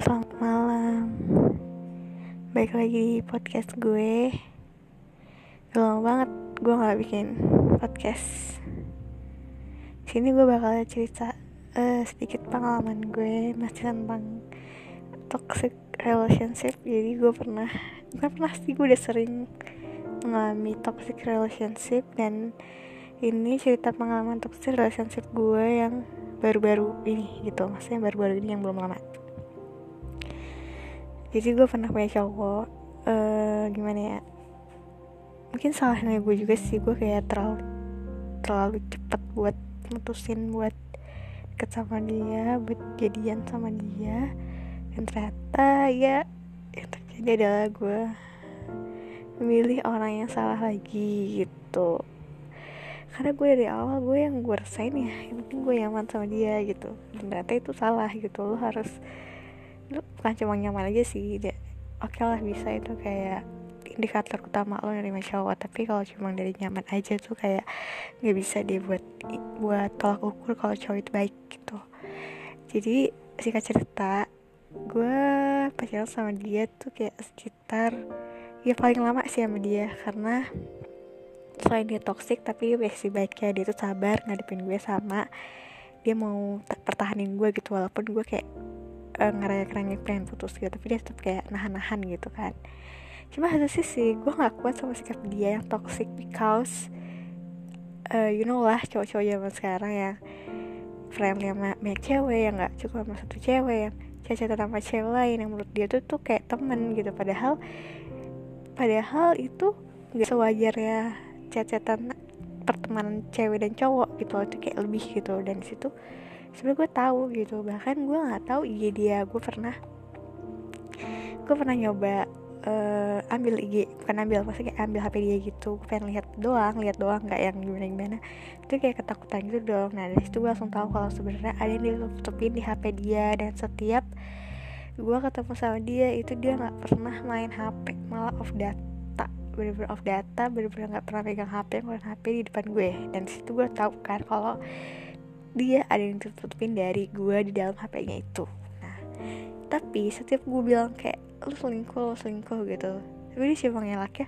selamat malam. Baik lagi di podcast gue. Udah banget gue gak bikin podcast. Sini gue bakal cerita uh, sedikit pengalaman gue Masih tentang toxic relationship. Jadi gue pernah Gue pernah sih gue udah sering mengalami toxic relationship. Dan ini cerita pengalaman toxic relationship gue yang baru-baru ini gitu. Maksudnya baru-baru ini yang belum lama jadi gue pernah punya cowok uh, gimana ya mungkin salahnya gue juga sih gue kayak terlalu terlalu cepet buat mutusin buat deket sama dia buat jadian sama dia. Dan ternyata ya yang terjadi adalah gue memilih orang yang salah lagi gitu. Karena gue dari awal gue yang gue rasain ya yang penting gue nyaman sama dia gitu. Dan ternyata itu salah gitu. Lo harus bukan cuma nyaman aja sih oke okay lah bisa itu kayak indikator utama lo dari cowok tapi kalau cuma dari nyaman aja tuh kayak nggak bisa dia buat tolak ukur kalau cowok itu baik gitu. Jadi singkat cerita gue pacaran sama dia tuh kayak sekitar ya paling lama sih sama dia karena selain dia toxic tapi versi baiknya dia tuh sabar ngadepin gue sama dia mau pertahanin gue gitu walaupun gue kayak uh, ngerengek-rengek pengen putus gitu tapi dia tetap kayak nahan-nahan gitu kan. Cuma satu sisi gue gak kuat sama sikap dia yang toxic because uh, you know lah cowok-cowok zaman sekarang yang friendly sama banyak cewek yang gak cukup sama satu cewek yang cacat sama cewek lain yang menurut dia tuh tuh kayak temen gitu. Padahal padahal itu gak sewajar ya cacatan pertemanan cewek dan cowok gitu itu kayak lebih gitu. Dan situ sebenarnya gue tahu gitu bahkan gue nggak tahu IG dia. Gue pernah gue pernah nyoba uh, ambil IG bukan ambil maksudnya kayak ambil HP dia gitu. Gue pengen lihat doang lihat doang nggak yang gimana gimana. Itu kayak ketakutan gitu dong. Nah dari situ gue langsung tahu kalau sebenarnya ada yang ditutupin di HP dia. Dan setiap gue ketemu sama dia itu dia nggak pernah main HP malah off data. Bener-bener off data bener-bener nggak pernah pegang HP ngeluarin HP di depan gue. Dan situ gue tahu kan kalau dia ada yang tutupin dari gue di dalam HP-nya itu. Nah tapi setiap gue bilang kayak lu selingkuh lu selingkuh gitu. Tapi dia siapa ngelaknya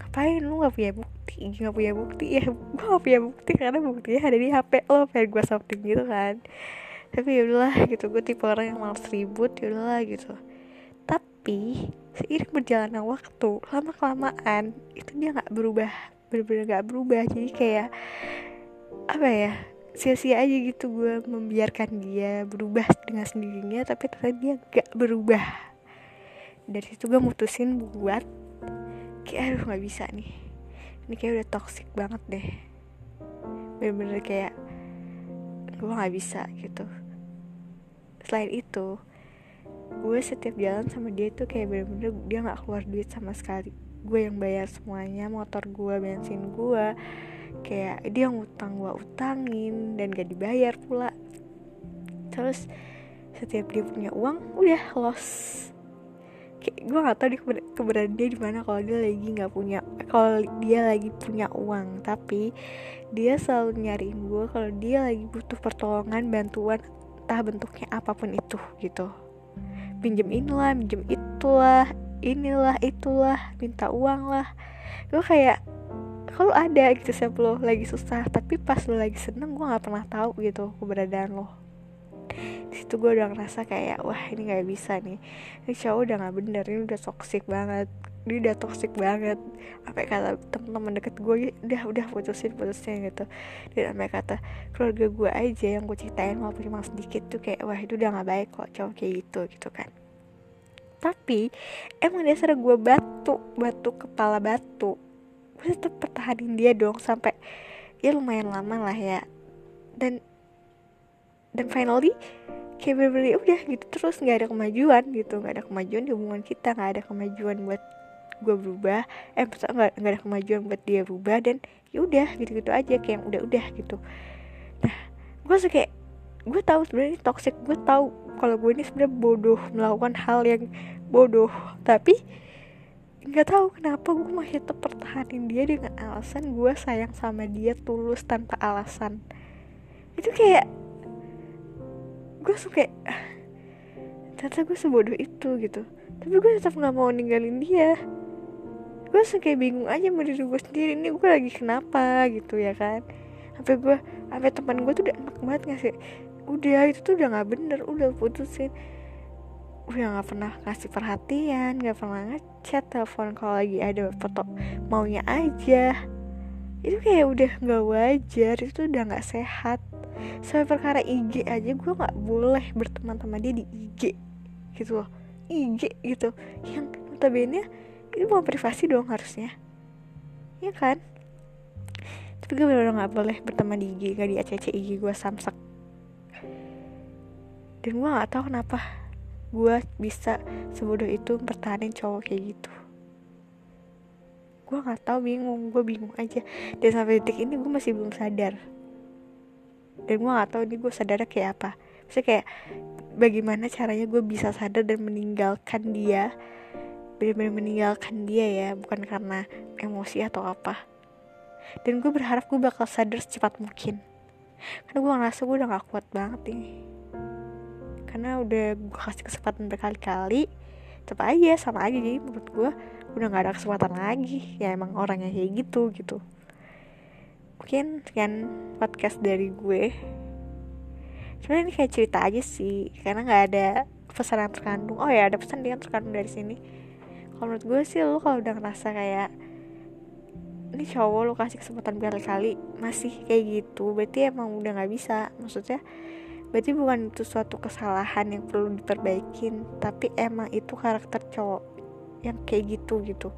ngapain? Lu nggak punya bukti nggak punya bukti. Ya gue gak punya bukti karena buktinya ada di HP lo pengen gue something gitu kan. Tapi ya udahlah gitu gue tipe orang yang malas ribut ya udahlah gitu. Tapi seiring berjalannya waktu lama kelamaan itu dia nggak berubah bener-bener nggak berubah. Jadi kayak apa ya sia-sia aja gitu gue membiarkan dia berubah dengan sendirinya tapi ternyata dia gak berubah. Dari situ gue mutusin buat kayak aduh nggak bisa nih. Ini kayak udah toxic banget deh. Bener-bener kayak gue nggak bisa gitu. Selain itu gue setiap jalan sama dia tuh kayak bener-bener dia nggak keluar duit sama sekali. Gue yang bayar semuanya motor gue bensin gue kayak dia ngutang gue utangin dan gak dibayar pula. Terus setiap dia punya uang udah loss. Kayak gue gak tau dia keberadaan dia di mana kalau dia lagi nggak punya kalau dia lagi punya uang. Tapi dia selalu nyariin gue kalau dia lagi butuh pertolongan bantuan entah bentuknya apa pun itu gitu. Pinjem inilah pinjem itulah inilah itulah minta uang lah. Gue kayak kalau ada gitu siapa lo lagi susah tapi pas lo lagi seneng gue nggak pernah tahu gitu keberadaan lo. Di situ gue udah ngerasa kayak wah ini nggak bisa nih. Ini cowok udah nggak bener ini udah toxic banget. Dia udah toxic banget. Sampai kata teman-teman deket gue udah udah putusin putusin gitu. Dan sampai kata keluarga gue aja yang gue ceritain walaupun cuma sedikit tuh kayak wah itu udah nggak baik kok cowok kayak gitu gitu kan. Tapi emang dasar gue batu batu kepala batu gue tetap pertahanin dia dong sampai ya lumayan lama lah ya. Dan dan finally kayak bener-bener udah gitu terus nggak ada kemajuan gitu. Nggak ada kemajuan di hubungan kita nggak ada kemajuan buat gue berubah eh nggak nggak ada kemajuan buat dia berubah dan ya udah gitu gitu aja kayak udah udah gitu. Nah gue suka kayak gue tahu sebenarnya toxic gue tahu kalau gue ini sebenarnya bodoh melakukan hal yang bodoh. Tapi nggak tahu kenapa gue masih tetap pertahanin dia dengan alasan gue sayang sama dia tulus tanpa alasan. Itu kayak gue suka ternyata gue sebodoh itu gitu. Tapi gue tetap nggak mau ninggalin dia. Gue kayak bingung aja sama diri gue sendiri ini gue lagi kenapa gitu ya kan. Sampai gue sampai teman gue tuh udah enak banget ngasih udah itu tuh udah nggak bener udah putusin udah nggak pernah ngasih perhatian nggak pernah ngechat telepon kalau lagi ada foto maunya aja. Itu kayak udah nggak wajar itu udah nggak sehat. Sampai perkara IG aja gue nggak boleh berteman sama dia di IG gitu loh. IG gitu. Yang notabene itu mau privasi dong harusnya. Ya kan? Tapi gue bener-bener nggak boleh berteman di IG gak di ACC IG gue samsak. Dan gue nggak tahu kenapa gue bisa sebodoh itu mempertahankan cowok kayak gitu. Gue nggak tahu bingung. Gue bingung aja. Dan sampai detik ini gue masih belum sadar. Dan gue nggak tahu ini gue sadar kayak apa. Maksudnya kayak bagaimana caranya gue bisa sadar dan meninggalkan dia. Benar-benar meninggalkan dia ya bukan karena emosi atau apa. Dan gue berharap gue bakal sadar secepat mungkin. Karena gue ngerasa gue udah gak kuat banget nih karena udah gue kasih kesempatan berkali-kali tetap aja sama aja. Jadi menurut gue udah gak ada kesempatan lagi. Ya emang orangnya kayak gitu gitu. Mungkin sekian podcast dari gue. Sebenarnya ini kayak cerita aja sih karena nggak ada pesan yang terkandung. Oh ya ada pesan yang terkandung dari sini. Kalau menurut gue sih lo kalau udah ngerasa kayak ini cowok lo kasih kesempatan berkali-kali masih kayak gitu. Berarti emang udah nggak bisa. Maksudnya berarti bukan itu suatu kesalahan yang perlu diperbaikin tapi emang itu karakter cowok yang kayak gitu gitu.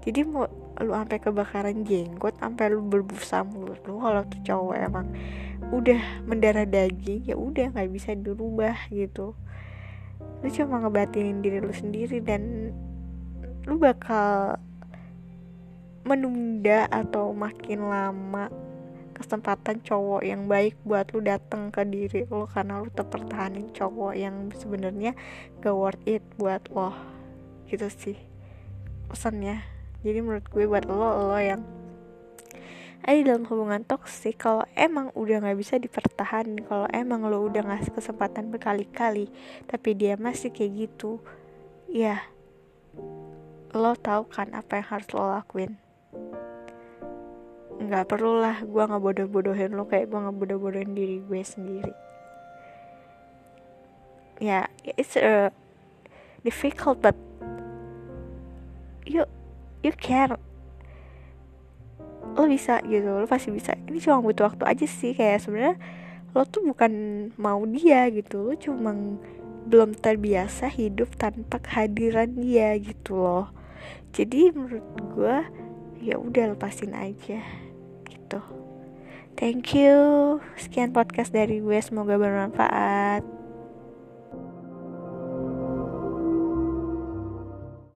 Jadi mau lu sampai kebakaran jenggot sampai lu berbusa mulut lu kalau tuh cowok emang udah mendarah daging ya udah nggak bisa dirubah gitu. Lu cuma ngebatinin diri lu sendiri dan lu bakal menunda atau makin lama kesempatan cowok yang baik buat lu datang ke diri lo karena lu terpertahanin cowok yang sebenarnya gak worth it buat lo. Gitu sih pesannya. Jadi menurut gue buat lo lo yang ada dalam hubungan toksik kalau emang udah nggak bisa dipertahankan kalau emang lo udah ngasih kesempatan berkali-kali tapi dia masih kayak gitu ya lo tahu kan apa yang harus lo lakuin nggak perlu lah gue nggak bodoh-bodohin lo kayak gue nggak bodoh-bodohin diri gue sendiri. Ya yeah, it's a difficult but you you can. Lo bisa gitu lo pasti bisa. Ini cuma butuh waktu aja sih kayak sebenarnya lo tuh bukan mau dia gitu lo cuma belum terbiasa hidup tanpa kehadiran dia gitu loh. Jadi menurut gue ya udah lepasin aja gitu. Thank you. Sekian podcast dari gue. Semoga bermanfaat